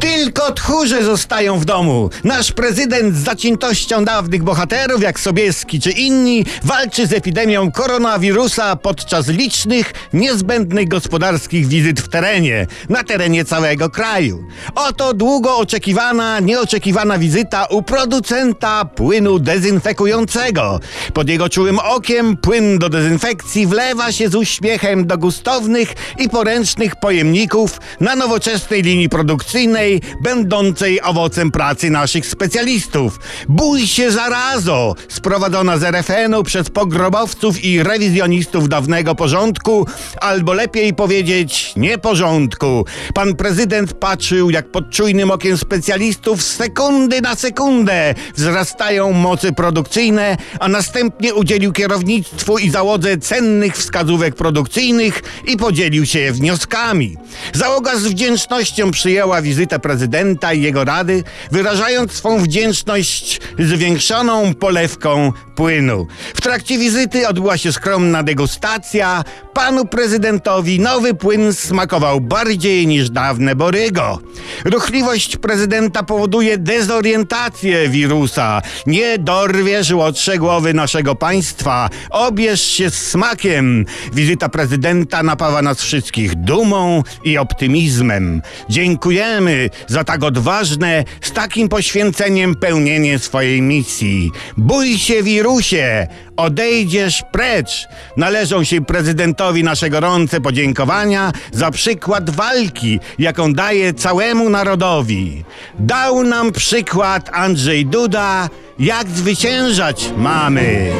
Tylko tchórze zostają w domu. Nasz prezydent z zaciętością dawnych bohaterów, jak Sobieski czy inni, walczy z epidemią koronawirusa podczas licznych, niezbędnych gospodarskich wizyt w terenie, na terenie całego kraju. Oto długo oczekiwana, nieoczekiwana wizyta u producenta płynu dezynfekującego. Pod jego czułym okiem płyn do dezynfekcji wlewa się z uśmiechem do gustownych i poręcznych pojemników na nowoczesnej linii produkcyjnej, będącej owocem pracy naszych specjalistów. Bój się zarazo, sprowadzona z RFN-u przez pogrobowców i rewizjonistów dawnego porządku, albo lepiej powiedzieć nieporządku. Pan prezydent patrzył, jak pod czujnym okiem specjalistów sekundy na sekundę wzrastają mocy produkcyjne, a następnie udzielił kierownictwu i załodze cennych wskazówek produkcyjnych i podzielił się wnioskami. Załoga z wdzięcznością przyjęła wizytę prezydenta i jego rady, wyrażając swą wdzięczność zwiększoną polewką płynu. W trakcie wizyty odbyła się skromna degustacja. Panu prezydentowi nowy płyn smakował bardziej niż dawne borygo. Ruchliwość prezydenta powoduje dezorientację wirusa. Nie dorwiesz łotrze głowy naszego państwa. Obierz się smakiem. Wizyta prezydenta napawa nas wszystkich dumą i optymizmem. Dziękujemy za tak odważne, z takim poświęceniem pełnienie swojej misji. Bój się wirusie, odejdziesz precz. Należą się prezydentowi nasze gorące podziękowania za przykład walki, jaką daje całemu narodowi. Dał nam przykład Andrzej Duda, jak zwyciężać mamy.